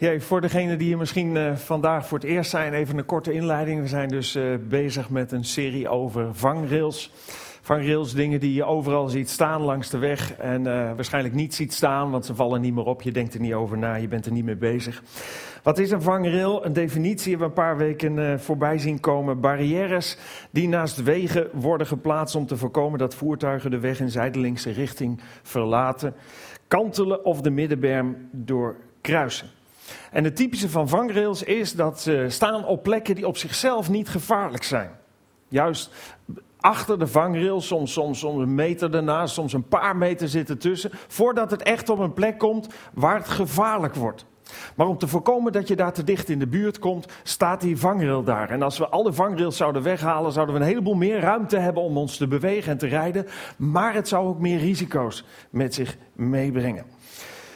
Ja, voor degenen die hier misschien uh, vandaag voor het eerst zijn, even een korte inleiding. We zijn dus uh, bezig met een serie over vangrails. Vangrails, dingen die je overal ziet staan langs de weg en uh, waarschijnlijk niet ziet staan, want ze vallen niet meer op. Je denkt er niet over na, je bent er niet mee bezig. Wat is een vangrail? Een definitie hebben we een paar weken voorbij zien komen. Barrières die naast wegen worden geplaatst om te voorkomen dat voertuigen de weg in zijdelingse richting verlaten, kantelen of de middenberm doorkruisen. En het typische van vangrails is dat ze staan op plekken die op zichzelf niet gevaarlijk zijn. Juist achter de vangrail, soms, soms, soms een meter ernaast, soms een paar meter zitten tussen, voordat het echt op een plek komt waar het gevaarlijk wordt. Maar om te voorkomen dat je daar te dicht in de buurt komt, staat die vangrail daar. En als we alle vangrails zouden weghalen, zouden we een heleboel meer ruimte hebben om ons te bewegen en te rijden. Maar het zou ook meer risico's met zich meebrengen.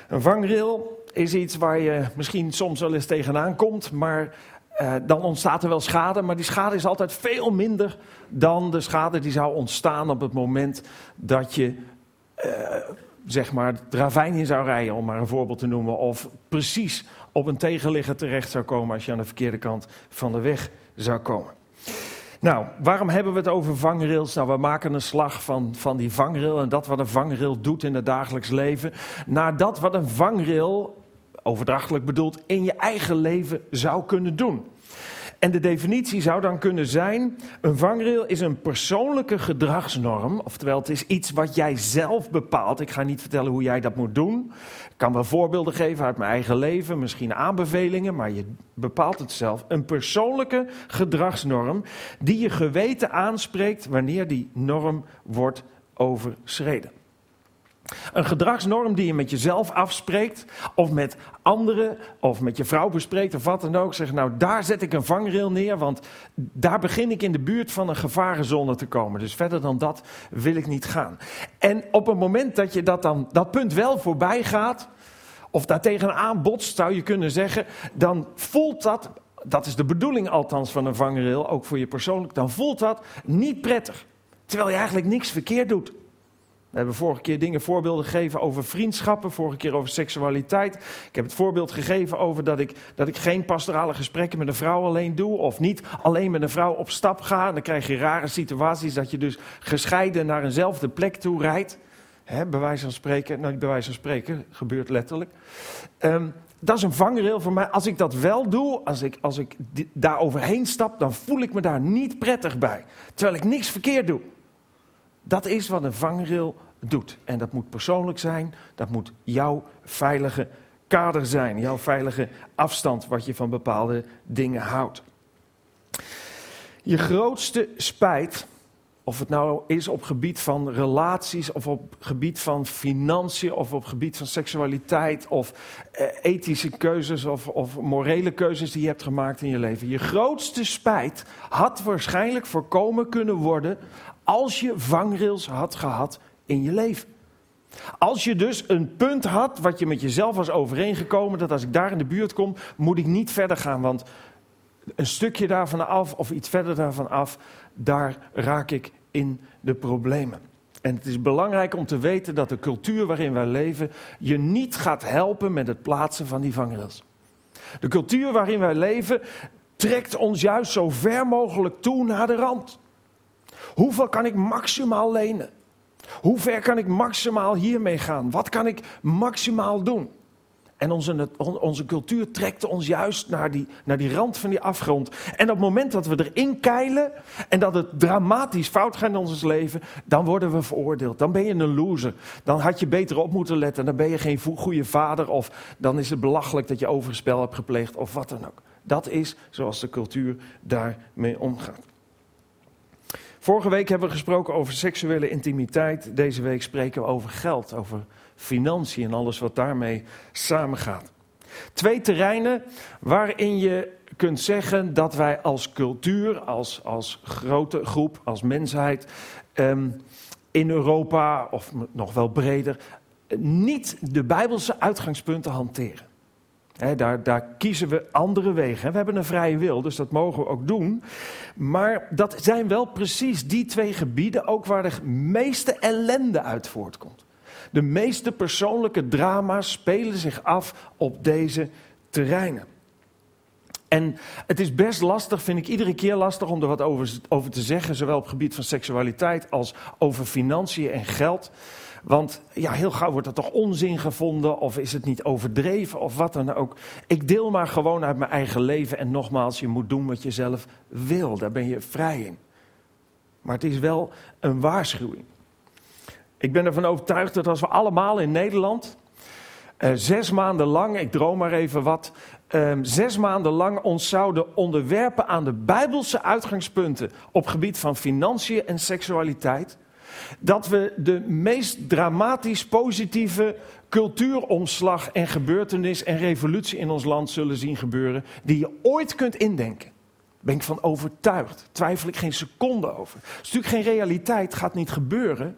Een vangrail is iets waar je misschien soms wel eens tegenaan komt, maar uh, dan ontstaat er wel schade. Maar die schade is altijd veel minder dan de schade die zou ontstaan op het moment dat je, uh, zeg maar, het ravijn in zou rijden, om maar een voorbeeld te noemen. Of precies op een tegenligger terecht zou komen als je aan de verkeerde kant van de weg zou komen. Nou, waarom hebben we het over vangrails? Nou, we maken een slag van, van die vangrail en dat wat een vangrail doet in het dagelijks leven. Naar dat wat een vangrail overdrachtelijk bedoeld, in je eigen leven zou kunnen doen. En de definitie zou dan kunnen zijn: een vangrail is een persoonlijke gedragsnorm, oftewel het is iets wat jij zelf bepaalt. Ik ga niet vertellen hoe jij dat moet doen. Ik kan wel voorbeelden geven uit mijn eigen leven, misschien aanbevelingen, maar je bepaalt het zelf. Een persoonlijke gedragsnorm die je geweten aanspreekt wanneer die norm wordt overschreden. Een gedragsnorm die je met jezelf afspreekt, of met anderen, of met je vrouw bespreekt, of wat dan ook. Zeg, nou, daar zet ik een vangrail neer, want daar begin ik in de buurt van een gevarenzone te komen. Dus verder dan dat wil ik niet gaan. En op het moment dat je dat, dan, dat punt wel voorbij gaat, of daar tegenaan botst, zou je kunnen zeggen, dan voelt dat, dat is de bedoeling althans van een vangrail, ook voor je persoonlijk, dan voelt dat niet prettig. Terwijl je eigenlijk niks verkeerd doet. We hebben vorige keer dingen voorbeelden gegeven over vriendschappen, vorige keer over seksualiteit. Ik heb het voorbeeld gegeven over dat ik, dat ik geen pastorale gesprekken met een vrouw alleen doe. Of niet alleen met een vrouw op stap ga. Dan krijg je rare situaties dat je dus gescheiden naar eenzelfde plek toe rijdt. Hè, bij wijze van spreken, nou niet bij wijze van spreken, gebeurt letterlijk. Um, dat is een vangrail voor mij. Als ik dat wel doe, als ik, als ik daar overheen stap, dan voel ik me daar niet prettig bij. Terwijl ik niks verkeerd doe. Dat is wat een vangrail doet. En dat moet persoonlijk zijn, dat moet jouw veilige kader zijn, jouw veilige afstand wat je van bepaalde dingen houdt. Je grootste spijt, of het nou is op gebied van relaties, of op gebied van financiën, of op gebied van seksualiteit, of eh, ethische keuzes, of, of morele keuzes die je hebt gemaakt in je leven. Je grootste spijt had waarschijnlijk voorkomen kunnen worden als je vangrails had gehad in je leven. Als je dus een punt had wat je met jezelf was overeengekomen, dat als ik daar in de buurt kom, moet ik niet verder gaan, want een stukje daarvan af of iets verder daarvan af, daar raak ik in de problemen. En het is belangrijk om te weten dat de cultuur waarin wij leven je niet gaat helpen met het plaatsen van die vangrails. De cultuur waarin wij leven trekt ons juist zo ver mogelijk toe naar de rand. Hoeveel kan ik maximaal lenen? Hoe ver kan ik maximaal hiermee gaan? Wat kan ik maximaal doen? En onze, onze cultuur trekt ons juist naar die, naar die rand van die afgrond. En op het moment dat we erin keilen en dat het dramatisch fout gaat in ons leven, dan worden we veroordeeld. Dan ben je een loser. Dan had je beter op moeten letten. Dan ben je geen goede vader. Of dan is het belachelijk dat je overspel hebt gepleegd. Of wat dan ook. Dat is zoals de cultuur daarmee omgaat. Vorige week hebben we gesproken over seksuele intimiteit. Deze week spreken we over geld, over financiën en alles wat daarmee samengaat. Twee terreinen waarin je kunt zeggen dat wij als cultuur, als, als grote groep, als mensheid ehm, in Europa of nog wel breder, niet de Bijbelse uitgangspunten hanteren daar, daar, kiezen we andere wegen. We hebben een vrije wil, dus dat mogen we ook doen. Maar dat zijn wel precies die twee gebieden ook waar de meeste ellende uit voortkomt. De meeste persoonlijke drama's spelen zich af op deze terreinen. En het is best lastig, vind ik iedere keer lastig om er wat over, over te zeggen, zowel op het gebied van seksualiteit als over financiën en geld. Want ja, heel gauw wordt er toch onzin gevonden, of is het niet overdreven, of wat dan ook. Ik deel maar gewoon uit mijn eigen leven. En nogmaals, je moet doen wat je zelf wil, daar ben je vrij in. Maar het is wel een waarschuwing. Ik ben ervan overtuigd dat als we allemaal in Nederland uh, zes maanden lang, ik droom maar even wat, uh, zes maanden lang ons zouden onderwerpen aan de bijbelse uitgangspunten op gebied van financiën en seksualiteit, dat we de meest dramatisch positieve cultuuromslag en gebeurtenis en revolutie in ons land zullen zien gebeuren, die je ooit kunt indenken. Ben ik van overtuigd. Twijfel ik geen seconde over. Het is natuurlijk geen realiteit, gaat niet gebeuren.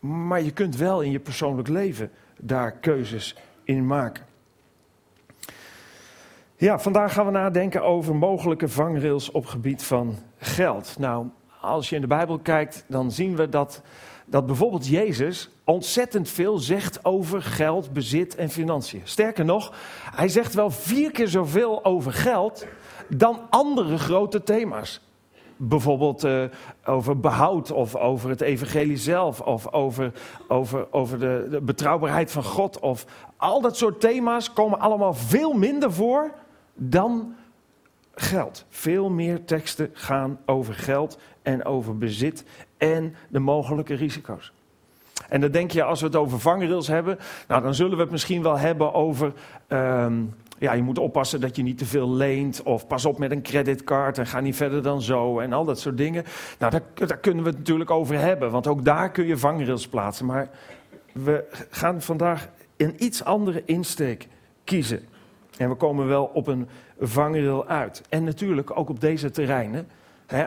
Maar je kunt wel in je persoonlijk leven daar keuzes in maken. Ja, vandaag gaan we nadenken over mogelijke vangrails op gebied van geld. Nou, als je in de Bijbel kijkt, dan zien we dat, dat bijvoorbeeld Jezus ontzettend veel zegt over geld, bezit en financiën. Sterker nog, hij zegt wel vier keer zoveel over geld dan andere grote thema's. Bijvoorbeeld uh, over behoud of over het evangelie zelf of over, over, over de, de betrouwbaarheid van God. Of al dat soort thema's komen allemaal veel minder voor dan geld. Veel meer teksten gaan over geld en over bezit en de mogelijke risico's. En dan denk je, als we het over vangrails hebben, nou dan zullen we het misschien wel hebben over um, ja, je moet oppassen dat je niet te veel leent. Of pas op met een creditcard en ga niet verder dan zo. En al dat soort dingen. Nou, daar, daar kunnen we het natuurlijk over hebben. Want ook daar kun je vangrails plaatsen. Maar we gaan vandaag een iets andere insteek kiezen. En we komen wel op een vangrail uit. En natuurlijk ook op deze terreinen.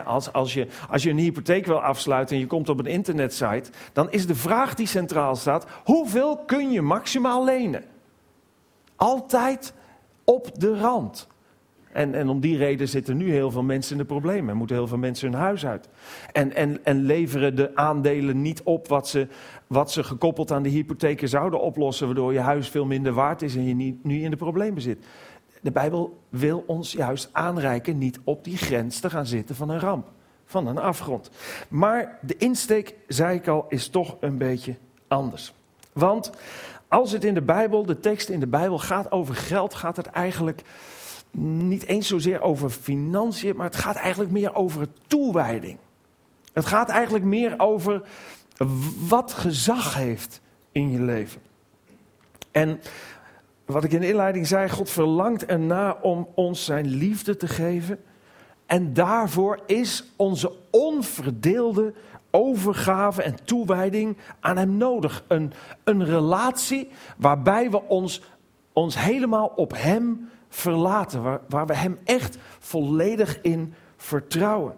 als, als, je, als je een hypotheek wil afsluiten en je komt op een internetsite, dan is de vraag die centraal staat: hoeveel kun je maximaal lenen? Altijd op de rand. En, en om die reden zitten nu heel veel mensen in de problemen. En moeten heel veel mensen hun huis uit. En, en, en leveren de aandelen niet op wat ze, wat ze gekoppeld aan de hypotheken zouden oplossen. Waardoor je huis veel minder waard is en je niet, nu in de problemen zit. De Bijbel wil ons juist aanreiken niet op die grens te gaan zitten van een ramp. Van een afgrond. Maar de insteek, zei ik al, is toch een beetje anders. Want als het in de Bijbel, de tekst in de Bijbel gaat over geld, gaat het eigenlijk niet eens zozeer over financiën, maar het gaat eigenlijk meer over toewijding. Het gaat eigenlijk meer over wat gezag heeft in je leven. En wat ik in de inleiding zei, God verlangt erna om ons zijn liefde te geven. En daarvoor is onze onverdeelde overgave en toewijding aan Hem nodig. Een, een relatie waarbij we ons, ons helemaal op Hem verlaten. Waar, waar we Hem echt volledig in vertrouwen.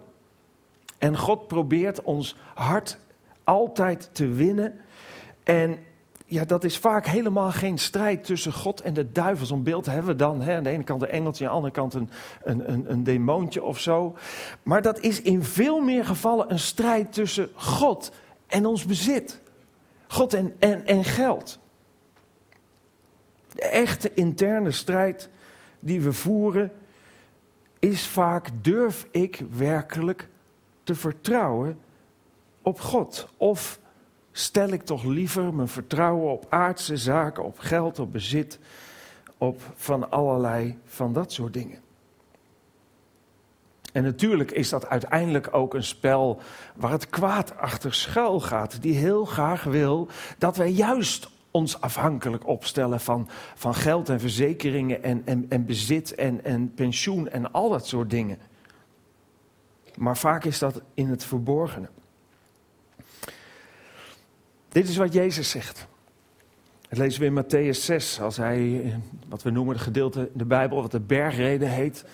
En God probeert ons hart altijd te winnen. En ja, dat is vaak helemaal geen strijd tussen God en de duivel. Zo'n beeld hebben we dan. Hè? Aan de ene kant een engeltje, aan de andere kant een, een, een, een demoontje of zo. Maar dat is in veel meer gevallen een strijd tussen God en ons bezit. God en, en, en geld. De echte interne strijd die we voeren is vaak: durf ik werkelijk te vertrouwen op God? Of stel ik toch liever mijn vertrouwen op aardse zaken, op geld, op bezit, op van allerlei van dat soort dingen. En natuurlijk is dat uiteindelijk ook een spel waar het kwaad achter schuil gaat, die heel graag wil dat wij juist ons afhankelijk opstellen van, van geld en verzekeringen en, en, en bezit en, en pensioen en al dat soort dingen. Maar vaak is dat in het verborgene. Dit is wat Jezus zegt. Het lezen we in Matthäus 6, als hij, wat we noemen, het gedeelte in de Bijbel, wat de bergreden heet.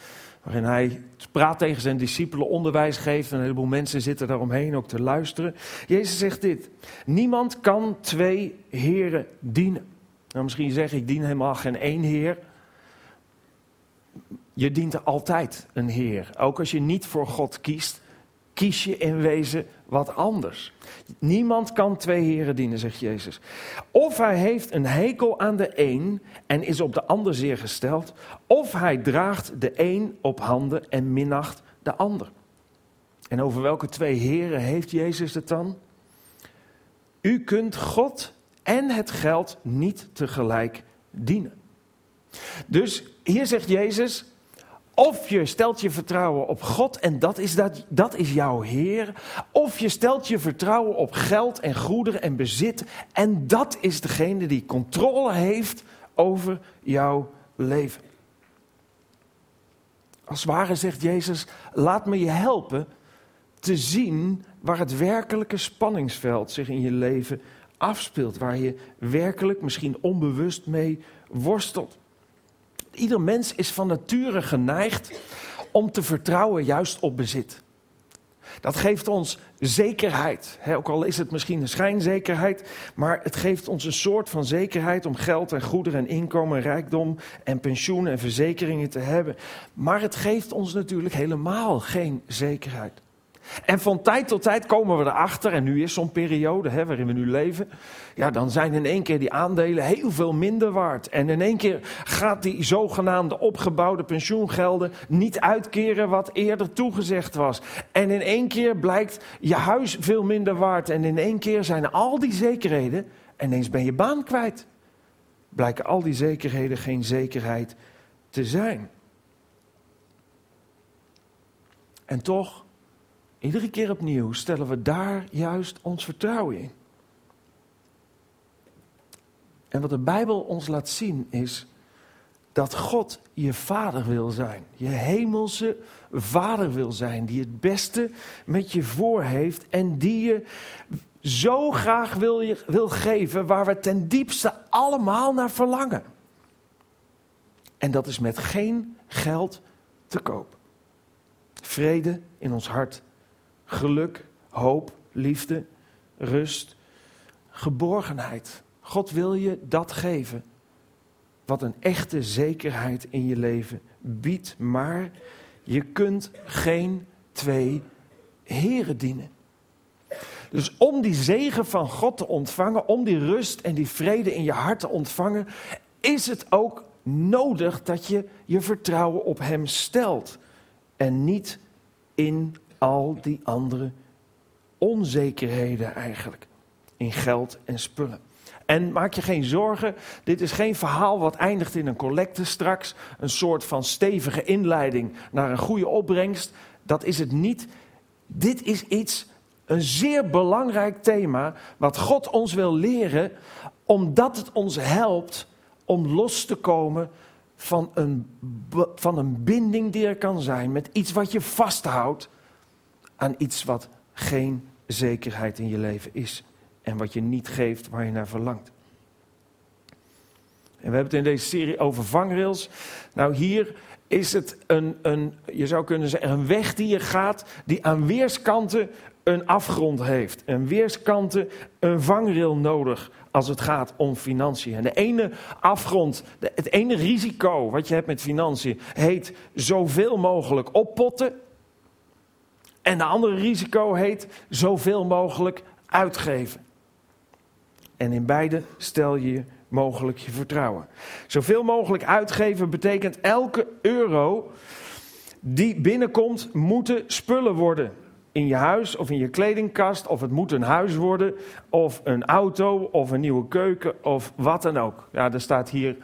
Waarin hij praat tegen zijn discipelen, onderwijs geeft. En een heleboel mensen zitten daaromheen ook te luisteren. Jezus zegt dit: Niemand kan twee heren dienen. Nou, misschien zeg ik, dien helemaal geen één heer. Je dient altijd een heer. Ook als je niet voor God kiest, kies je in wezen wat anders. Niemand kan twee heren dienen, zegt Jezus. Of hij heeft een hekel aan de een en is op de ander zeer gesteld, of hij draagt de een op handen en minacht de ander. En over welke twee heren heeft Jezus het dan? U kunt God en het geld niet tegelijk dienen. Dus hier zegt Jezus, of je stelt je vertrouwen op God en dat is, dat, dat is jouw Heer. Of je stelt je vertrouwen op geld en goederen en bezit. En dat is degene die controle heeft over jouw leven. Als ware zegt Jezus, laat me je helpen te zien waar het werkelijke spanningsveld zich in je leven afspeelt. Waar je werkelijk, misschien onbewust mee worstelt. Ieder mens is van nature geneigd om te vertrouwen juist op bezit. Dat geeft ons zekerheid. ook al is het misschien een schijnzekerheid, maar het geeft ons een soort van zekerheid om geld en goederen en inkomen, rijkdom en pensioen en verzekeringen te hebben. Maar het geeft ons natuurlijk helemaal geen zekerheid. En van tijd tot tijd komen we erachter, en nu is zo'n periode hè, waarin we nu leven, ja, dan zijn in één keer die aandelen heel veel minder waard. En in één keer gaat die zogenaamde opgebouwde pensioengelden niet uitkeren wat eerder toegezegd was. En in één keer blijkt je huis veel minder waard. En in één keer zijn al die zekerheden, en ineens ben je baan kwijt. Blijken al die zekerheden geen zekerheid te zijn. En toch Iedere keer opnieuw stellen we daar juist ons vertrouwen in. En wat de Bijbel ons laat zien is dat God je vader wil zijn. Je hemelse vader wil zijn. Die het beste met je voor heeft. En die je zo graag wil, wil geven waar we ten diepste allemaal naar verlangen. En dat is met geen geld te koop. Vrede in ons hart geluk, hoop, liefde, rust, geborgenheid. God wil je dat geven. Wat een echte zekerheid in je leven biedt. Maar je kunt geen twee heren dienen. Dus om die zegen van God te ontvangen, om die rust en die vrede in je hart te ontvangen, is het ook nodig dat je je vertrouwen op Hem stelt. En niet in al die andere onzekerheden eigenlijk. In geld en spullen. En maak je geen zorgen, dit is geen verhaal wat eindigt in een collecte straks. Een soort van stevige inleiding naar een goede opbrengst. Dat is het niet. Dit is iets, een zeer belangrijk thema, wat God ons wil leren, omdat het ons helpt om los te komen van een, van een binding die er kan zijn met iets wat je vasthoudt aan iets wat geen zekerheid in je leven is. En wat je niet geeft waar je naar verlangt. En we hebben het in deze serie over vangrails. Nou, hier is het een, een, je zou kunnen zeggen, een weg die je gaat, die aan weerskanten een afgrond heeft. En weerskanten een vangrail nodig als het gaat om financiën. En de ene afgrond, het ene risico wat je hebt met financiën, heet zoveel mogelijk oppotten. En de andere risico heet zoveel mogelijk uitgeven. En in beide stel je mogelijk je vertrouwen. Zoveel mogelijk uitgeven betekent elke euro die binnenkomt, moeten spullen worden. In je huis of in je kledingkast, of het moet een huis worden, of een auto, of een nieuwe keuken, of wat dan ook. Ja, er staat hier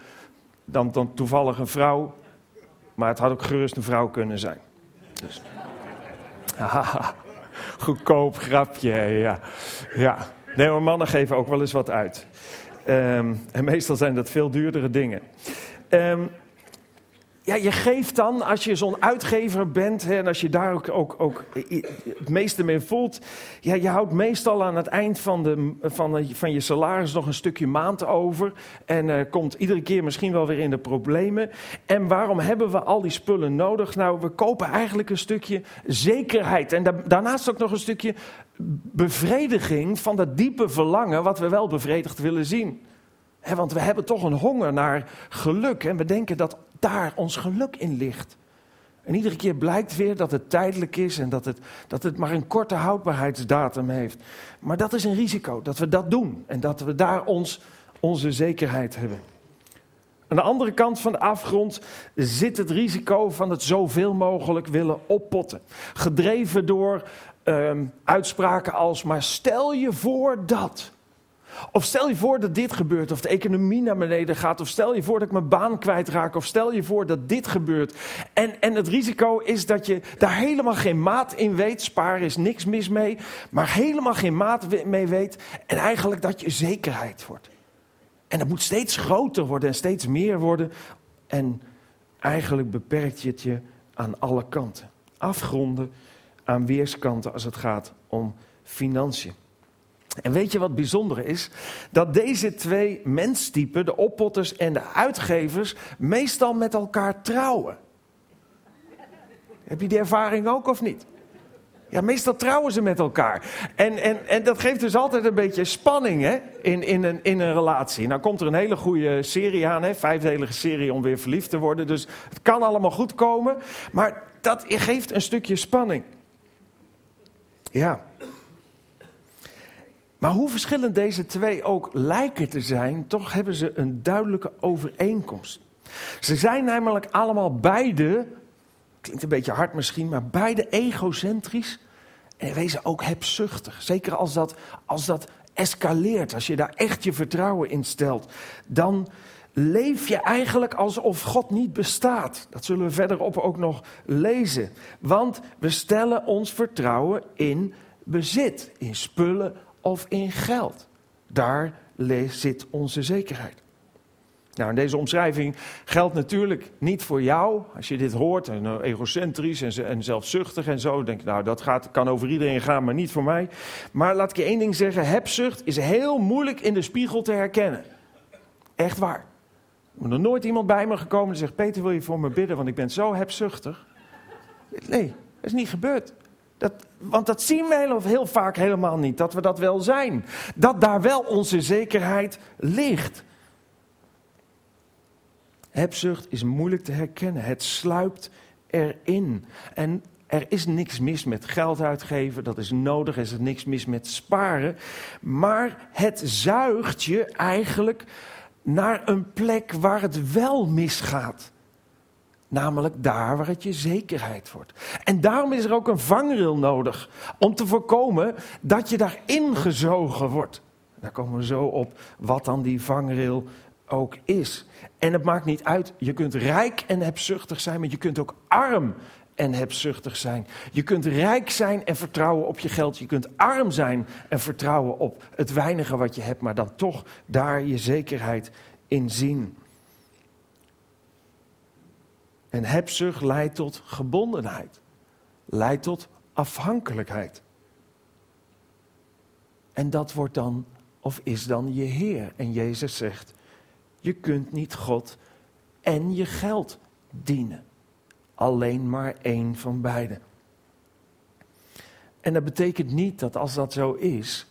dan, dan toevallig een vrouw, maar het had ook gerust een vrouw kunnen zijn. Dus. goedkoop grapje, ja. ja. Nee, maar mannen geven ook wel eens wat uit. Ehm, en meestal zijn dat veel duurdere dingen. Um, ja, je geeft dan, als je zo'n uitgever bent hè, en als je daar ook, ook, het meeste mee voelt, ja, je houdt meestal aan het eind van, de, van, van je salaris nog een stukje maand over en uh, komt iedere keer misschien wel weer in de problemen. En waarom hebben we al die spullen nodig? Nou, we kopen eigenlijk een stukje zekerheid en da daarnaast ook nog een stukje bevrediging van dat diepe verlangen wat we wel bevredigd willen zien. Want we hebben toch een honger naar geluk en we denken dat daar ons geluk in ligt. En iedere keer blijkt weer dat het tijdelijk is en dat het, dat het maar een korte houdbaarheidsdatum heeft. Maar dat is een risico, dat we dat doen en dat we daar ons, onze zekerheid hebben. Aan de andere kant van de afgrond zit het risico van het zoveel mogelijk willen oppotten. Gedreven door ehm, uitspraken als: maar stel je voor dat. Of stel je voor dat dit gebeurt, of de economie naar beneden gaat, of stel je voor dat ik mijn baan kwijtraak, of stel je voor dat dit gebeurt. En, en het risico is dat je daar helemaal geen maat in weet. Sparen is niks mis mee, maar helemaal geen maat mee weet. En eigenlijk dat je zekerheid wordt. En dat moet steeds groter worden en steeds meer worden. En eigenlijk beperkt je het je aan alle kanten. Afgronden aan weerskanten als het gaat om financiën. En weet je wat bijzonder is? Dat deze twee menstypen, de oppotters en de uitgevers, meestal met elkaar trouwen. Heb je die ervaring ook of niet? Ja, meestal trouwen ze met elkaar. En, en, en dat geeft dus altijd een beetje spanning hè? In, in, een, in een relatie. Nou komt er een hele goede serie aan, hè? vijfdelige serie om weer verliefd te worden. Dus het kan allemaal goed komen. Maar dat geeft een stukje spanning. Ja. Maar hoe verschillend deze twee ook lijken te zijn, toch hebben ze een duidelijke overeenkomst. Ze zijn namelijk allemaal beide, klinkt een beetje hard misschien, maar beide egocentrisch en wezen ook hebzuchtig. Zeker als dat, als dat escaleert, als je daar echt je vertrouwen in stelt, dan leef je eigenlijk alsof God niet bestaat. Dat zullen we verderop ook nog lezen. Want we stellen ons vertrouwen in bezit, in spullen of in geld. Daar zit onze zekerheid. Nou, deze omschrijving geldt natuurlijk niet voor jou. Als je dit hoort, en uh, egocentrisch en, en, zelfzuchtig en zo, denk je, nou, dat gaat, kan over iedereen gaan, maar niet voor mij. Maar laat ik je één ding zeggen: hebzucht is heel moeilijk in de spiegel te herkennen. Echt waar. Er is nog nooit iemand bij me gekomen die zegt: Peter, wil je voor me bidden, want ik ben zo hebzuchtig? Nee, dat is niet gebeurd. Dat, want dat zien we heel, heel vaak helemaal niet, dat we dat wel zijn. Dat daar wel onze zekerheid ligt. Hebzucht is moeilijk te herkennen. Het sluipt erin. En er is niks mis met geld uitgeven, dat is nodig. Er is niks mis met sparen. Maar het zuigt je eigenlijk naar een plek waar het wel misgaat. Namelijk daar waar het je zekerheid wordt. En daarom is er ook een vangrail nodig. Om te voorkomen dat je daarin gezogen wordt. Daar komen we zo op wat dan die vangrail ook is. En het maakt niet uit, je kunt rijk en hebzuchtig zijn, maar je kunt ook arm en hebzuchtig zijn. Je kunt rijk zijn en vertrouwen op je geld. Je kunt arm zijn en vertrouwen op het weinige wat je hebt, maar dan toch daar je zekerheid in zien. En hebzucht leidt tot gebondenheid, leidt tot afhankelijkheid. En dat wordt dan, of is dan je Heer. En Jezus zegt, je kunt niet God en je geld dienen. Alleen maar één van beide. En dat betekent niet dat als dat zo is,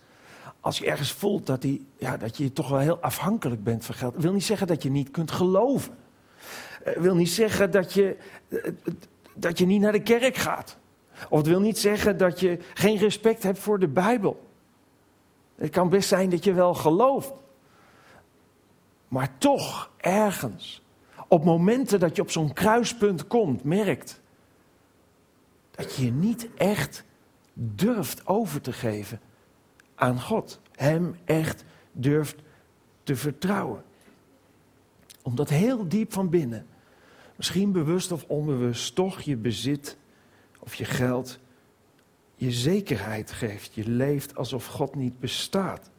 als je ergens voelt dat, die, ja, dat je toch wel heel afhankelijk bent van geld, wil niet zeggen dat je niet kunt geloven. Het wil niet zeggen dat je, dat je niet naar de kerk gaat. Of het wil niet zeggen dat je geen respect hebt voor de Bijbel. Het kan best zijn dat je wel gelooft. Maar toch ergens, op momenten dat je op zo'n kruispunt komt, merkt dat je je niet echt durft over te geven aan God. Hem echt durft te vertrouwen. Omdat heel diep van binnen, misschien bewust of onbewust, toch je bezit of je geld je zekerheid geeft. Je leeft alsof God niet bestaat.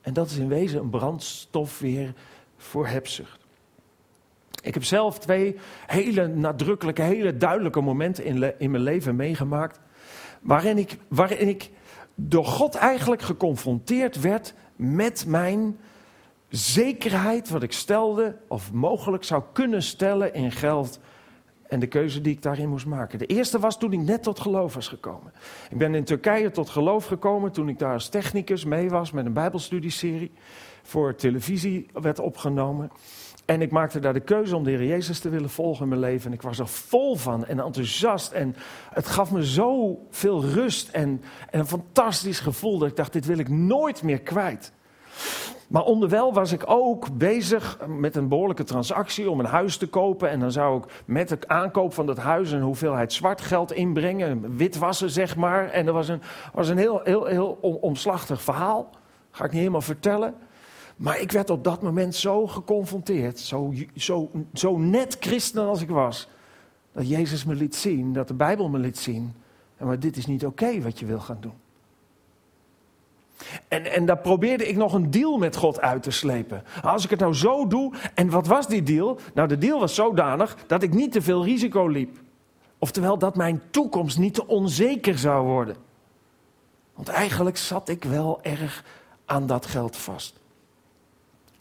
En dat is in wezen een brandstof weer voor hebzucht. Ik heb zelf twee hele nadrukkelijke, hele duidelijke momenten in, in mijn leven meegemaakt. Waarin ik, waarin ik door God eigenlijk geconfronteerd werd met mijn zekerheid, wat ik stelde of mogelijk zou kunnen stellen in geld en de keuze die ik daarin moest maken. De eerste was toen ik net tot geloof was gekomen. Ik ben in Turkije tot geloof gekomen toen ik daar als technicus mee was met een Bijbelstudieserie voor televisie werd opgenomen. En ik maakte daar de keuze om de Heer Jezus te willen volgen in mijn leven. En ik was er vol van en enthousiast. En het gaf me zo veel rust en, en een fantastisch gevoel dat ik dacht, dit wil ik nooit meer kwijt. Maar onderwijl was ik ook bezig met een behoorlijke transactie om een huis te kopen. En dan zou ik met de aankoop van dat huis een hoeveelheid zwart geld inbrengen. Witwassen, zeg maar. En dat was een, was een heel, heel, heel omslachtig verhaal. Ga ik niet helemaal vertellen. Maar ik werd op dat moment zo geconfronteerd, zo, zo, zo net christen als ik was, dat Jezus me liet zien, dat de Bijbel me liet zien, maar dit is niet oké wat je wil gaan doen. En, en daar probeerde ik nog een deal met God uit te slepen. Als ik het nou zo doe, en wat was die deal? Nou, de deal was zodanig dat ik niet te veel risico liep. Oftewel dat mijn toekomst niet te onzeker zou worden. Want eigenlijk zat ik wel erg aan dat geld vast.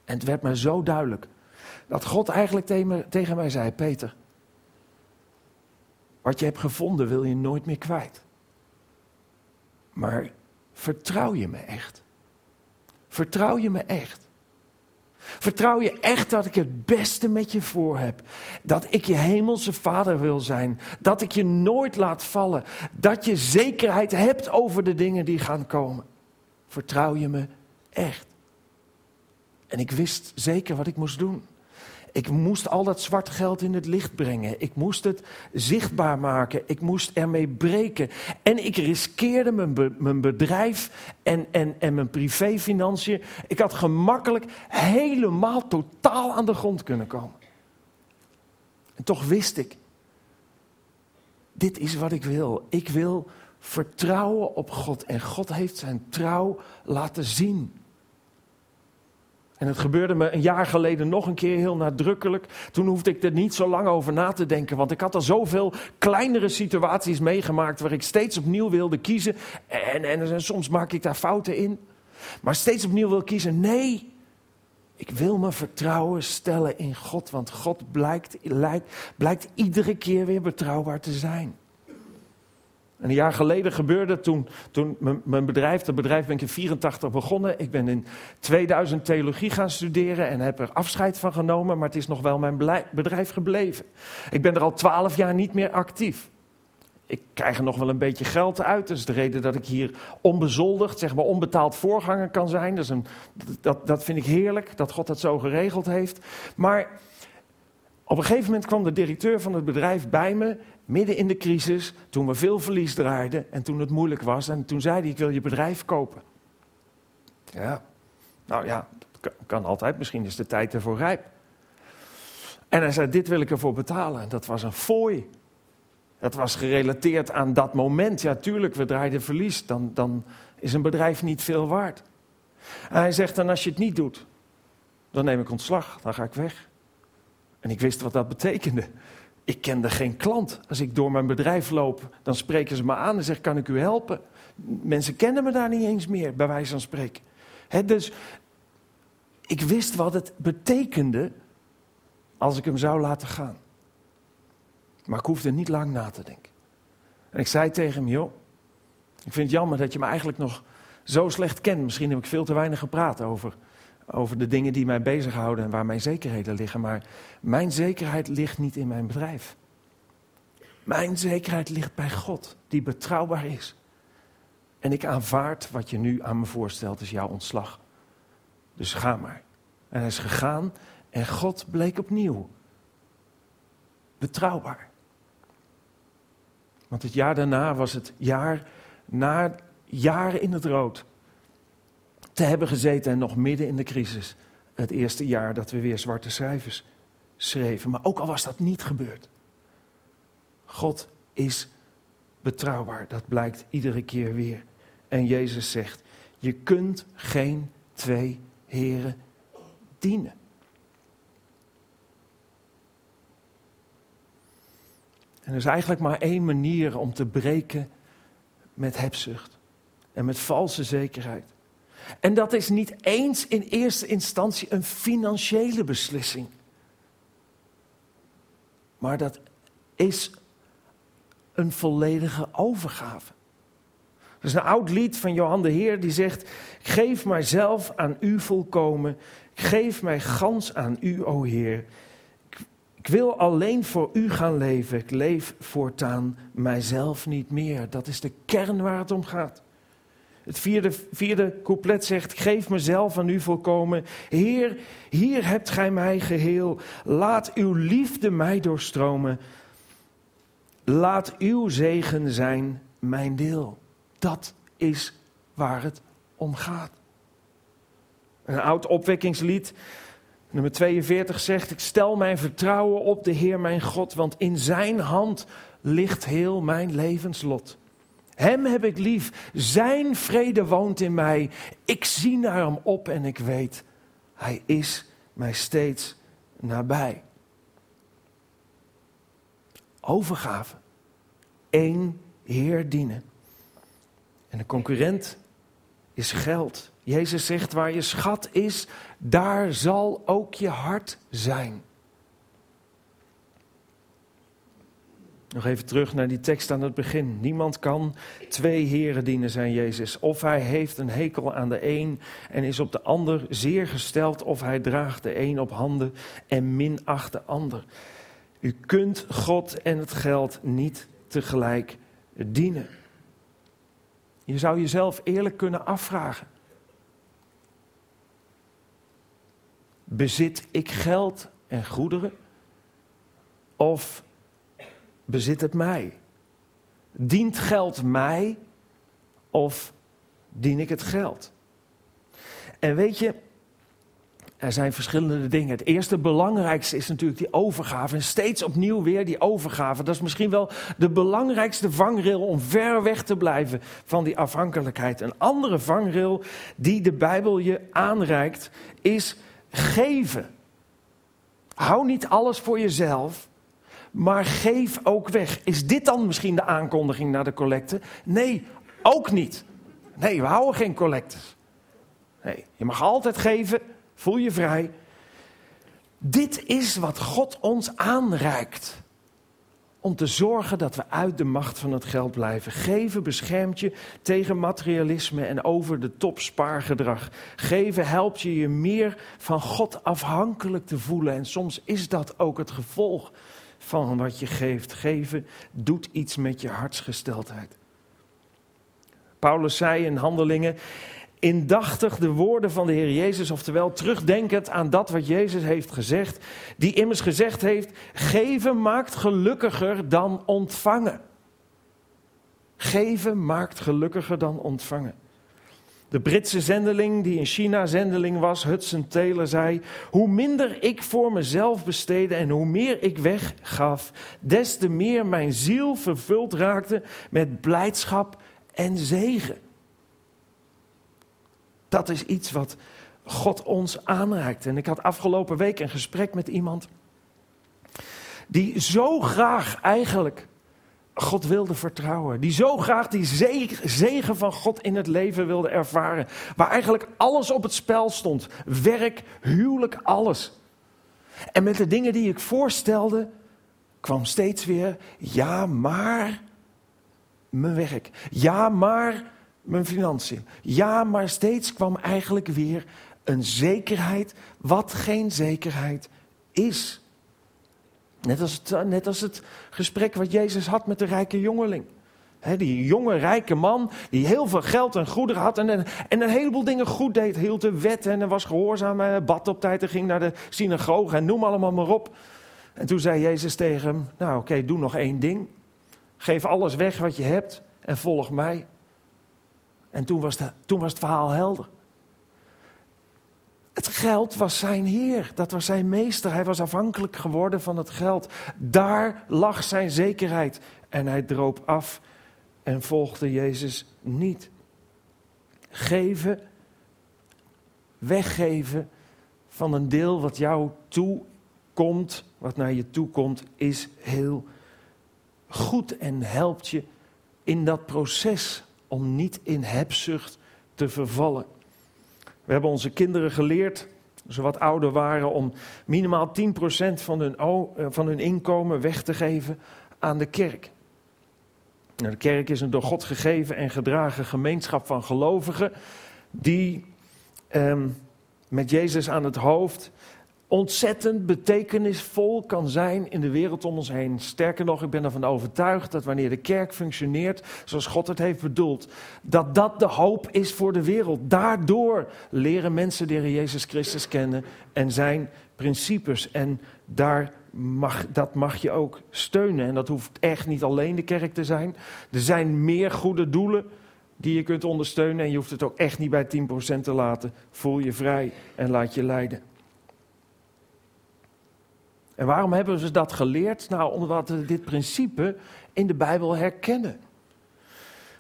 En het werd mij zo duidelijk dat God eigenlijk tegen mij zei: Peter, wat je hebt gevonden wil je nooit meer kwijt. Maar vertrouw je me echt? Vertrouw je me echt? Vertrouw je echt dat ik het beste met je voor heb? Dat ik je hemelse vader wil zijn? Dat ik je nooit laat vallen? Dat je zekerheid hebt over de dingen die gaan komen? Vertrouw je me echt? En ik wist zeker wat ik moest doen. Ik moest al dat zwart geld in het licht brengen. Ik moest het zichtbaar maken. Ik moest ermee breken. En ik riskeerde mijn, mijn bedrijf en, en, en mijn privéfinanciën. Ik had gemakkelijk helemaal totaal aan de grond kunnen komen. En toch wist ik, dit is wat ik wil. Ik wil vertrouwen op God. En God heeft zijn trouw laten zien. En het gebeurde me een jaar geleden nog een keer heel nadrukkelijk. Toen hoefde ik er niet zo lang over na te denken. Want ik had al zoveel kleinere situaties meegemaakt waar ik steeds opnieuw wilde kiezen. En, en, soms maak ik daar fouten in. Maar steeds opnieuw wil kiezen. Nee, ik wil mijn vertrouwen stellen in God. Want God blijkt, lijkt, blijkt iedere keer weer betrouwbaar te zijn een jaar geleden gebeurde toen, toen mijn bedrijf, het bedrijf ben ik in 84 begonnen. Ik ben in 2000 theologie gaan studeren en heb er afscheid van genomen, maar het is nog wel mijn bedrijf gebleven. Ik ben er al 12 jaar niet meer actief. Ik krijg er nog wel een beetje geld uit. Dat is de reden dat ik hier onbezoldigd, zeg maar onbetaald voorganger kan zijn. Dat, is een, dat, dat vind ik heerlijk, dat God dat zo geregeld heeft. Maar op een gegeven moment kwam de directeur van het bedrijf bij me midden in de crisis, toen we veel verlies draaiden en toen het moeilijk was. En toen zei hij, ik wil je bedrijf kopen. Ja, nou ja, dat kan altijd. Misschien is de tijd ervoor rijp. En hij zei, dit wil ik ervoor betalen. En dat was een fooi. Dat was gerelateerd aan dat moment. Ja, tuurlijk, we draaiden verlies. Dan, dan is een bedrijf niet veel waard. En hij zegt, dan als je het niet doet, dan neem ik ontslag. Dan ga ik weg. En ik wist wat dat betekende. Ik kende geen klant. Als ik door mijn bedrijf loop, dan spreken ze me aan en zeggen: Kan ik u helpen? Mensen kennen me daar niet eens meer, bij wijze van spreken. dus ik wist wat het betekende als ik hem zou laten gaan. Maar ik hoefde niet lang na te denken. En ik zei tegen hem: Joh, ik vind het jammer dat je me eigenlijk nog zo slecht kent. Misschien heb ik veel te weinig gepraat over over de dingen die mij bezighouden en waar mijn zekerheden liggen. Maar mijn zekerheid ligt niet in mijn bedrijf. Mijn zekerheid ligt bij God, die betrouwbaar is. En ik aanvaard wat je nu aan me voorstelt, is jouw ontslag. Dus ga maar. En hij is gegaan en God bleek opnieuw betrouwbaar. Want het jaar daarna was het jaar na jaren in het rood te hebben gezeten en nog midden in de crisis. Het eerste jaar dat we weer zwarte cijfers schreven. Maar ook al was dat niet gebeurd. God is betrouwbaar. Dat blijkt iedere keer weer. En Jezus zegt: Je kunt geen twee heren dienen. En er is eigenlijk maar één manier om te breken met hebzucht en met valse zekerheid. En dat is niet eens in eerste instantie een financiële beslissing. Maar dat is een volledige overgave. Er is een oud lied van Johan de Heer die zegt: Geef mijzelf aan u volkomen, Geef mij gans aan u, o Heer. Ik, ik wil alleen voor u gaan leven. Ik leef voortaan mijzelf niet meer. Dat is de kern waar het om gaat. Het vierde, vierde couplet zegt: Geef mezelf aan u volkomen. Heer, hier hebt gij mij geheel. Laat uw liefde mij doorstromen. Laat uw zegen zijn mijn deel. Dat is waar het om gaat. Een oud opwekkingslied, nummer 42, zegt: Ik stel mijn vertrouwen op de Heer mijn God, want in zijn hand ligt heel mijn levenslot. Hem heb ik lief, zijn vrede woont in mij. Ik zie naar hem op en ik weet, hij is mij steeds nabij. Overgave, één Heer dienen. En de concurrent is geld. Jezus zegt, waar je schat is, daar zal ook je hart zijn. Nog even terug naar die tekst aan het begin. Niemand kan twee heren dienen, zei Jezus. Of hij heeft een hekel aan de een en is op de ander zeer gesteld, of hij draagt de een op handen en minacht de ander. U kunt God en het geld niet tegelijk dienen. Je zou jezelf eerlijk kunnen afvragen. Bezit ik geld en goederen? Of bezit het mij? Dient geld mij of dien ik het geld? En weet je, er zijn verschillende dingen. Het eerste belangrijkste is natuurlijk die overgave. En steeds opnieuw weer die overgave. Dat is misschien wel de belangrijkste vangrail om ver weg te blijven van die afhankelijkheid. Een andere vangrail die de Bijbel je aanreikt is geven. Hou niet alles voor jezelf, maar geef ook weg. Is dit dan misschien de aankondiging naar de collecte? Nee, ook niet. Nee, we houden geen collectes. Nee, je mag altijd geven, voel je vrij. Dit is wat God ons aanreikt. Om te zorgen dat we uit de macht van het geld blijven. Geven beschermt je tegen materialisme en over de top spaargedrag. Geven helpt je je meer van God afhankelijk te voelen. En soms is dat ook het gevolg van wat je geeft. Geven doet iets met je hartsgesteldheid. Paulus zei in Handelingen: indachtig de woorden van de Heer Jezus, oftewel terugdenkend aan dat wat Jezus heeft gezegd, die immers gezegd heeft: geven maakt gelukkiger dan ontvangen. Geven maakt gelukkiger dan ontvangen. De Britse zendeling die in China zendeling was, Hudson Taylor, zei: Hoe minder ik voor mezelf besteedde en hoe meer ik weggaf, des te meer mijn ziel vervuld raakte met blijdschap en zegen. Dat is iets wat God ons aanreikt. En ik had afgelopen week een gesprek met iemand die zo graag eigenlijk God wilde vertrouwen. Die zo graag die zegen van God in het leven wilde ervaren. Waar eigenlijk alles op het spel stond. Werk, huwelijk, alles. En met de dingen die ik voorstelde, kwam steeds weer: ja, maar mijn werk. Ja, maar mijn financiën. Ja, maar steeds kwam eigenlijk weer een zekerheid wat geen zekerheid is. Net als het, net als het gesprek wat Jezus had met de rijke jongeling. die jonge, rijke man die heel veel geld en goederen had en, en een heleboel dingen goed deed. Hield de wet en was gehoorzaam, bad op tijd en ging naar de synagoge en noem allemaal maar op. En toen zei Jezus tegen hem, nou oké, doe nog één ding. Geef alles weg wat je hebt en volg mij. En toen was, de, toen was het verhaal helder. Het geld was zijn heer, dat was zijn meester. Hij was afhankelijk geworden van het geld. Daar lag zijn zekerheid. En hij droop af en volgde Jezus niet. Geven, weggeven van een deel wat jou toekomt, wat naar je toe komt, is heel goed en helpt je in dat proces om niet in hebzucht te vervallen. We hebben onze kinderen geleerd, ze wat ouder waren, om minimaal 10% van hun, eh, van hun inkomen weg te geven aan de kerk. Nou, de kerk is een door God gegeven en gedragen gemeenschap van gelovigen die ehm, met Jezus aan het hoofd ontzettend betekenisvol kan zijn in de wereld om ons heen. Sterker nog, ik ben ervan overtuigd dat wanneer de kerk functioneert zoals God het heeft bedoeld, dat dat de hoop is voor de wereld. Daardoor leren mensen de Heer Jezus Christus kennen en zijn principes. En daar mag, dat mag je ook steunen. En dat hoeft echt niet alleen de kerk te zijn. Er zijn meer goede doelen die je kunt ondersteunen en je hoeft het ook echt niet bij 10% te laten. Voel je vrij en laat je leiden. En waarom hebben ze dat geleerd? Nou, omdat we dit principe in de Bijbel herkennen.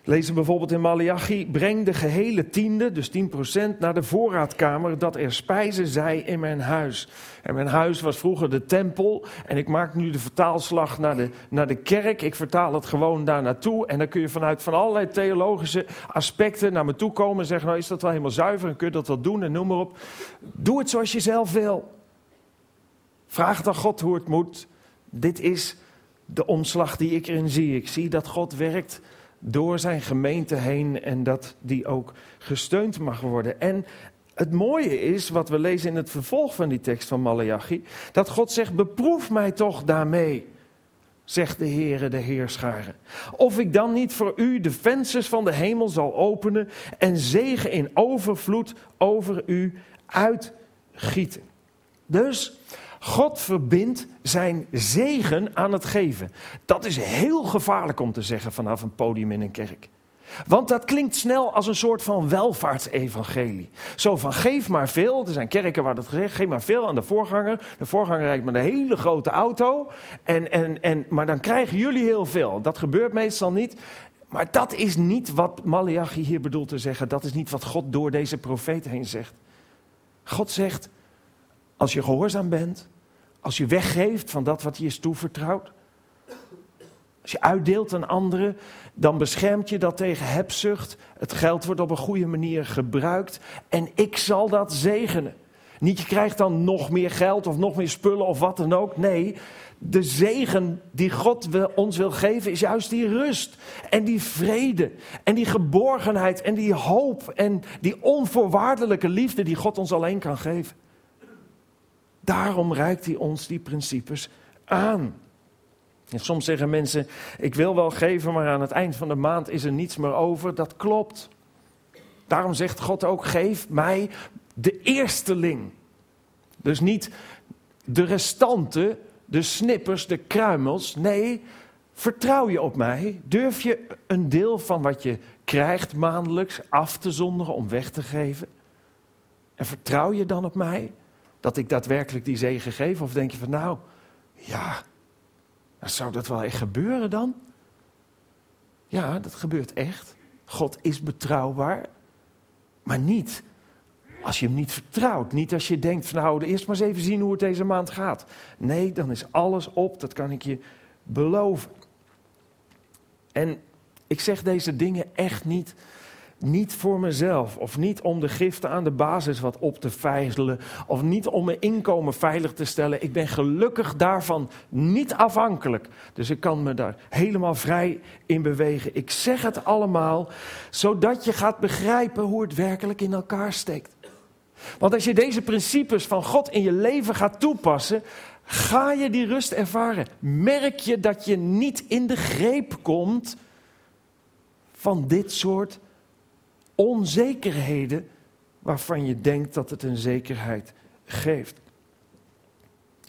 Lezen bijvoorbeeld in Malachi: Breng de gehele tiende, dus 10%, naar de voorraadkamer, dat er spijzen zij in mijn huis. En mijn huis was vroeger de tempel. En ik maak nu de vertaalslag naar de, naar de kerk. Ik vertaal het gewoon daar naartoe. En dan kun je vanuit van allerlei theologische aspecten naar me toe komen en zeggen: Nou, is dat wel helemaal zuiver? En kun je dat wel doen? En noem maar op. Doe het zoals je zelf wil. Vraag dan God hoe het moet. Dit is de omslag die ik erin zie. Ik zie dat God werkt door zijn gemeente heen en dat die ook gesteund mag worden. En het mooie is, wat we lezen in het vervolg van die tekst van Malachi, dat God zegt: beproef mij toch daarmee, zegt de Heere de Heerscharen. Of ik dan niet voor u de vensters van de hemel zal openen en zegen in overvloed over u uitgieten. Dus God verbindt zijn zegen aan het geven. Dat is heel gevaarlijk om te zeggen vanaf een podium in een kerk. Want dat klinkt snel als een soort van welvaartsevangelie. Zo van geef maar veel. Er zijn kerken waar dat gezegd, geef maar veel aan de voorganger. De voorganger rijdt met een hele grote auto. En, en, en, maar dan krijgen jullie heel veel. Dat gebeurt meestal niet. Maar dat is niet wat Malachi hier bedoelt te zeggen. Dat is niet wat God door deze profeet heen zegt. God zegt, als je gehoorzaam bent, als je weggeeft van dat wat je is toevertrouwd. Als je uitdeelt aan anderen, dan beschermt je dat tegen hebzucht. Het geld wordt op een goede manier gebruikt en ik zal dat zegenen. Niet je krijgt dan nog meer geld of nog meer spullen of wat dan ook. Nee, de zegen die God ons wil geven is juist die rust en die vrede en die geborgenheid en die hoop en die onvoorwaardelijke liefde die God ons alleen kan geven. Daarom reikt hij ons die principes aan. En soms zeggen mensen: Ik wil wel geven, maar aan het eind van de maand is er niets meer over. Dat klopt. Daarom zegt God ook: Geef mij de eersteling. Dus niet de restanten, de snippers, de kruimels. Nee, vertrouw je op mij? Durf je een deel van wat je krijgt maandelijks af te zonderen om weg te geven? En vertrouw je dan op mij? Dat ik daadwerkelijk die zegen geef? Of denk je van nou, ja, zou dat wel echt gebeuren dan? Ja, dat gebeurt echt. God is betrouwbaar, maar niet als je hem niet vertrouwt. Niet als je denkt van nou, eerst maar eens even zien hoe het deze maand gaat. Nee, dan is alles op, dat kan ik je beloven. En ik zeg deze dingen echt niet niet voor mezelf, of niet om de giften aan de basis wat op te vijzelen, of niet om mijn inkomen veilig te stellen. Ik ben gelukkig daarvan niet afhankelijk. Dus ik kan me daar helemaal vrij in bewegen. Ik zeg het allemaal zodat je gaat begrijpen hoe het werkelijk in elkaar steekt. Want als je deze principes van God in je leven gaat toepassen, ga je die rust ervaren. Merk je dat je niet in de greep komt van dit soort onzekerheden waarvan je denkt dat het een zekerheid geeft.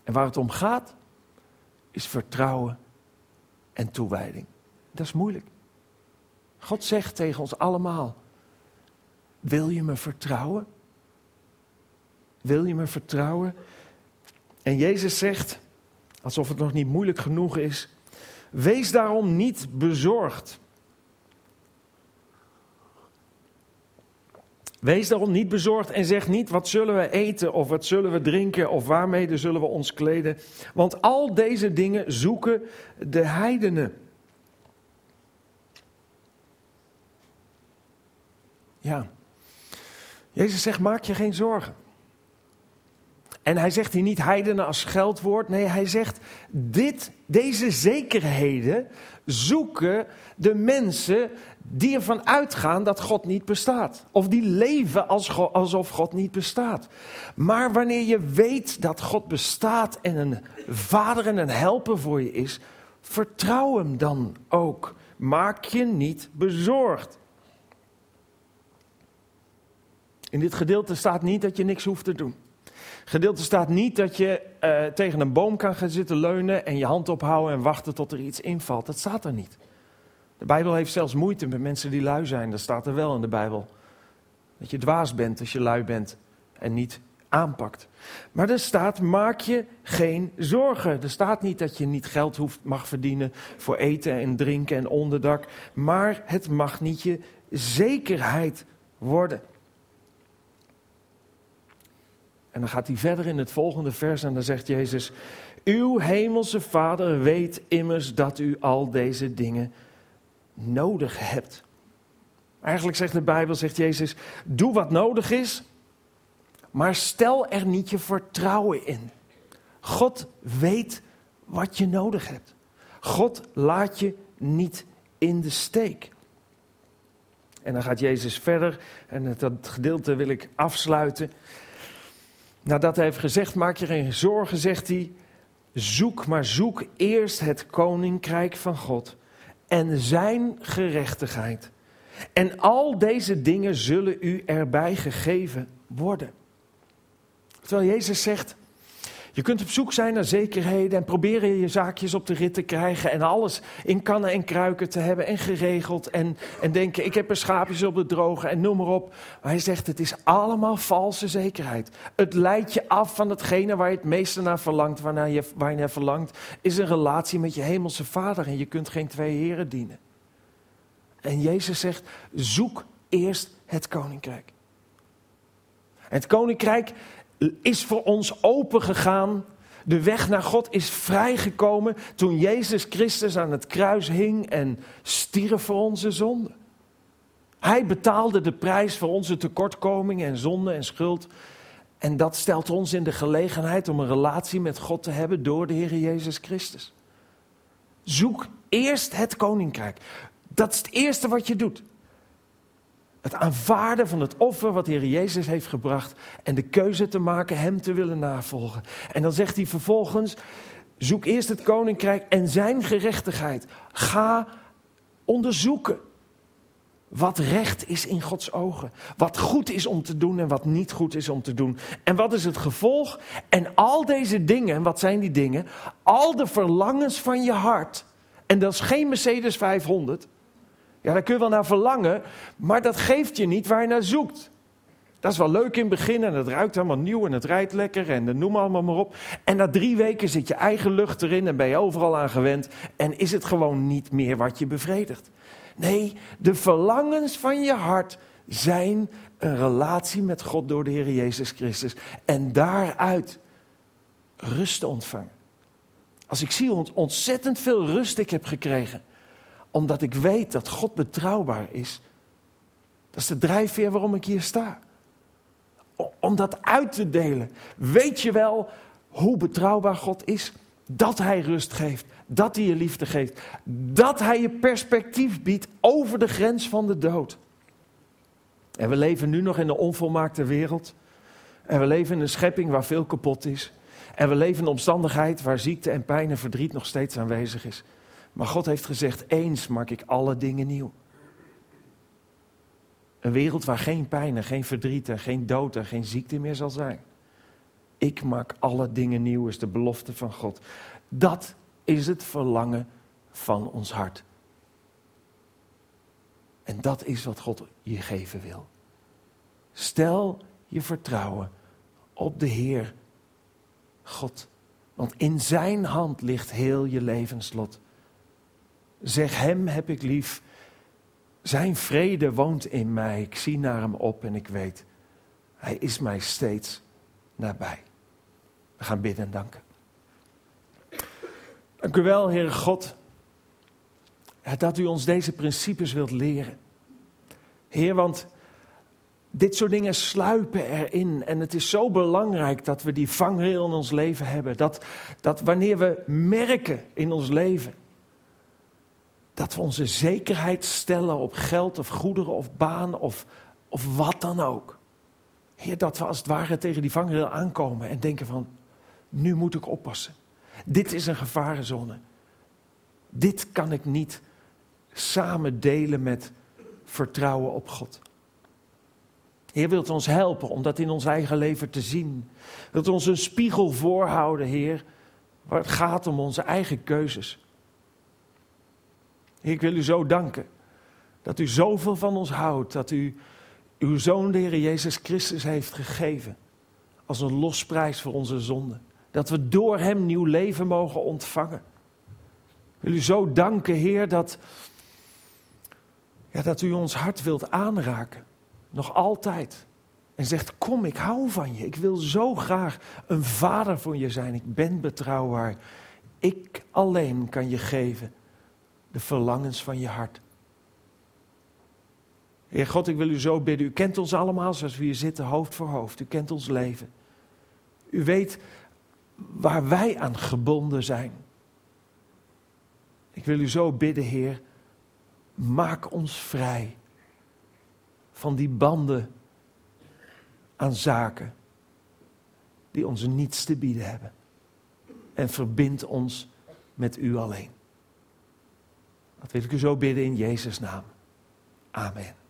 En waar het om gaat, is vertrouwen en toewijding. Dat is moeilijk. God zegt tegen ons allemaal: Wil je me vertrouwen? Wil je me vertrouwen? En Jezus zegt, alsof het nog niet moeilijk genoeg is: Wees daarom niet bezorgd. Wees daarom niet bezorgd en zeg niet wat zullen we eten of wat zullen we drinken of waarmee zullen we ons kleden. Want al deze dingen zoeken de heidenen. Ja, Jezus zegt maak je geen zorgen. En hij zegt hier niet heidenen als scheldwoord. Nee, hij zegt dit, deze zekerheden zoeken de mensen die ervan uitgaan dat God niet bestaat. Of die leven alsof God niet bestaat. Maar wanneer je weet dat God bestaat en een vader en een helper voor je is, vertrouw hem dan ook. Maak je niet bezorgd. In dit gedeelte staat niet dat je niks hoeft te doen. Gedeelte staat niet dat je uh, tegen een boom kan gaan zitten leunen en je hand ophouden en wachten tot er iets invalt. Dat staat er niet. De Bijbel heeft zelfs moeite met mensen die lui zijn. Dat staat er wel in de Bijbel. Dat je dwaas bent als je lui bent en niet aanpakt. Maar er staat: maak je geen zorgen. Er staat niet dat je niet geld hoeft, mag verdienen voor eten en drinken en onderdak. Maar het mag niet je zekerheid worden. En dan gaat hij verder in het volgende vers en dan zegt Jezus: Uw hemelse Vader weet immers dat u al deze dingen nodig hebt. Eigenlijk zegt de Bijbel, zegt Jezus: Doe wat nodig is, maar stel er niet je vertrouwen in. God weet wat je nodig hebt. God laat je niet in de steek. En dan gaat Jezus verder en dat gedeelte wil ik afsluiten. Nadat hij heeft gezegd, maak je geen zorgen, zegt hij, zoek maar zoek eerst het koninkrijk van God en zijn gerechtigheid. En al deze dingen zullen u erbij gegeven worden. Terwijl Jezus zegt, je kunt op zoek zijn naar zekerheden en proberen je zaakjes op de rit te krijgen en alles in kannen en kruiken te hebben en geregeld en, en denken ik heb er schaapjes op de droge en noem maar op. Maar hij zegt het is allemaal valse zekerheid. Het leidt je af van hetgene waar je het meeste naar verlangt, waarnaar je, waar je naar verlangt, is een relatie met je hemelse vader en je kunt geen twee heren dienen. En Jezus zegt zoek eerst het koninkrijk. Het koninkrijk is voor ons opengegaan. De weg naar God is vrijgekomen toen Jezus Christus aan het kruis hing en stierf voor onze zonde. Hij betaalde de prijs voor onze tekortkomingen en zonde en schuld. En dat stelt ons in de gelegenheid om een relatie met God te hebben door de Heer Jezus Christus. Zoek eerst het koninkrijk. Dat is het eerste wat je doet. Het aanvaarden van het offer wat Heer Jezus heeft gebracht en de keuze te maken Hem te willen navolgen. En dan zegt hij vervolgens, zoek eerst het koninkrijk en zijn gerechtigheid. Ga onderzoeken wat recht is in Gods ogen. Wat goed is om te doen en wat niet goed is om te doen. En wat is het gevolg? En al deze dingen, wat zijn die dingen? Al de verlangens van je hart. En dat is geen Mercedes 500. Ja, daar kun je wel naar verlangen, maar dat geeft je niet waar je naar zoekt. Dat is wel leuk in het begin en het ruikt helemaal nieuw en het rijdt lekker en noem allemaal maar op. En na drie weken zit je eigen lucht erin en ben je overal aan gewend en is het gewoon niet meer wat je bevredigt. Nee, de verlangens van je hart zijn een relatie met God door de Heer Jezus Christus. En daaruit rust ontvangen. Als ik zie hoe ontzettend veel rust ik heb gekregen omdat ik weet dat God betrouwbaar is. Dat is de drijfveer waarom ik hier sta. Om dat uit te delen. Weet je wel hoe betrouwbaar God is? Dat Hij rust geeft. Dat Hij je liefde geeft. Dat Hij je perspectief biedt over de grens van de dood. En we leven nu nog in een onvolmaakte wereld. En we leven in een schepping waar veel kapot is. En we leven in een omstandigheid waar ziekte en pijn en verdriet nog steeds aanwezig is. Maar God heeft gezegd, eens maak ik alle dingen nieuw. Een wereld waar geen pijn en geen verdriet en geen dood en geen ziekte meer zal zijn. Ik maak alle dingen nieuw, is de belofte van God. Dat is het verlangen van ons hart. En dat is wat God je geven wil. Stel je vertrouwen op de Heer God. Want in Zijn hand ligt heel je levenslot. Zeg hem heb ik lief. Zijn vrede woont in mij. Ik zie naar hem op en ik weet, hij is mij steeds nabij. We gaan bidden en danken. Dank u wel, Heere God, dat u ons deze principes wilt leren. Heer, want dit soort dingen sluipen erin. En het is zo belangrijk dat we die vangrail in ons leven hebben. Dat, dat wanneer we merken in ons leven dat we onze zekerheid stellen op geld of goederen of baan of, of wat dan ook. Heer, dat we als het ware tegen die vangrail aankomen en denken van, nu moet ik oppassen. Dit is een gevarenzone. Dit kan ik niet samen delen met vertrouwen op God. Heer, wilt ons helpen om dat in ons eigen leven te zien. Wilt ons een spiegel voorhouden, Heer, waar het gaat om onze eigen keuzes. Ik wil u zo danken dat u zoveel van ons houdt, dat u uw Zoon, de Heer Jezus Christus, heeft gegeven als een losprijs voor onze zonden. Dat we door Hem nieuw leven mogen ontvangen. Ik wil u zo danken, Heer, dat, ja, dat u ons hart wilt aanraken. Nog altijd. En zegt, kom, ik hou van je. Ik wil zo graag een vader voor je zijn. Ik ben betrouwbaar. Ik alleen kan je geven de verlangens van je hart. Heer God, ik wil u zo bidden. U kent ons allemaal zoals we hier zitten, hoofd voor hoofd. U kent ons leven. U weet waar wij aan gebonden zijn. Ik wil u zo bidden, Heer. Maak ons vrij van die banden aan zaken die ons niets te bieden hebben. En verbind ons met u alleen. Dat wil ik u zo bidden in Jezus' naam. Amen.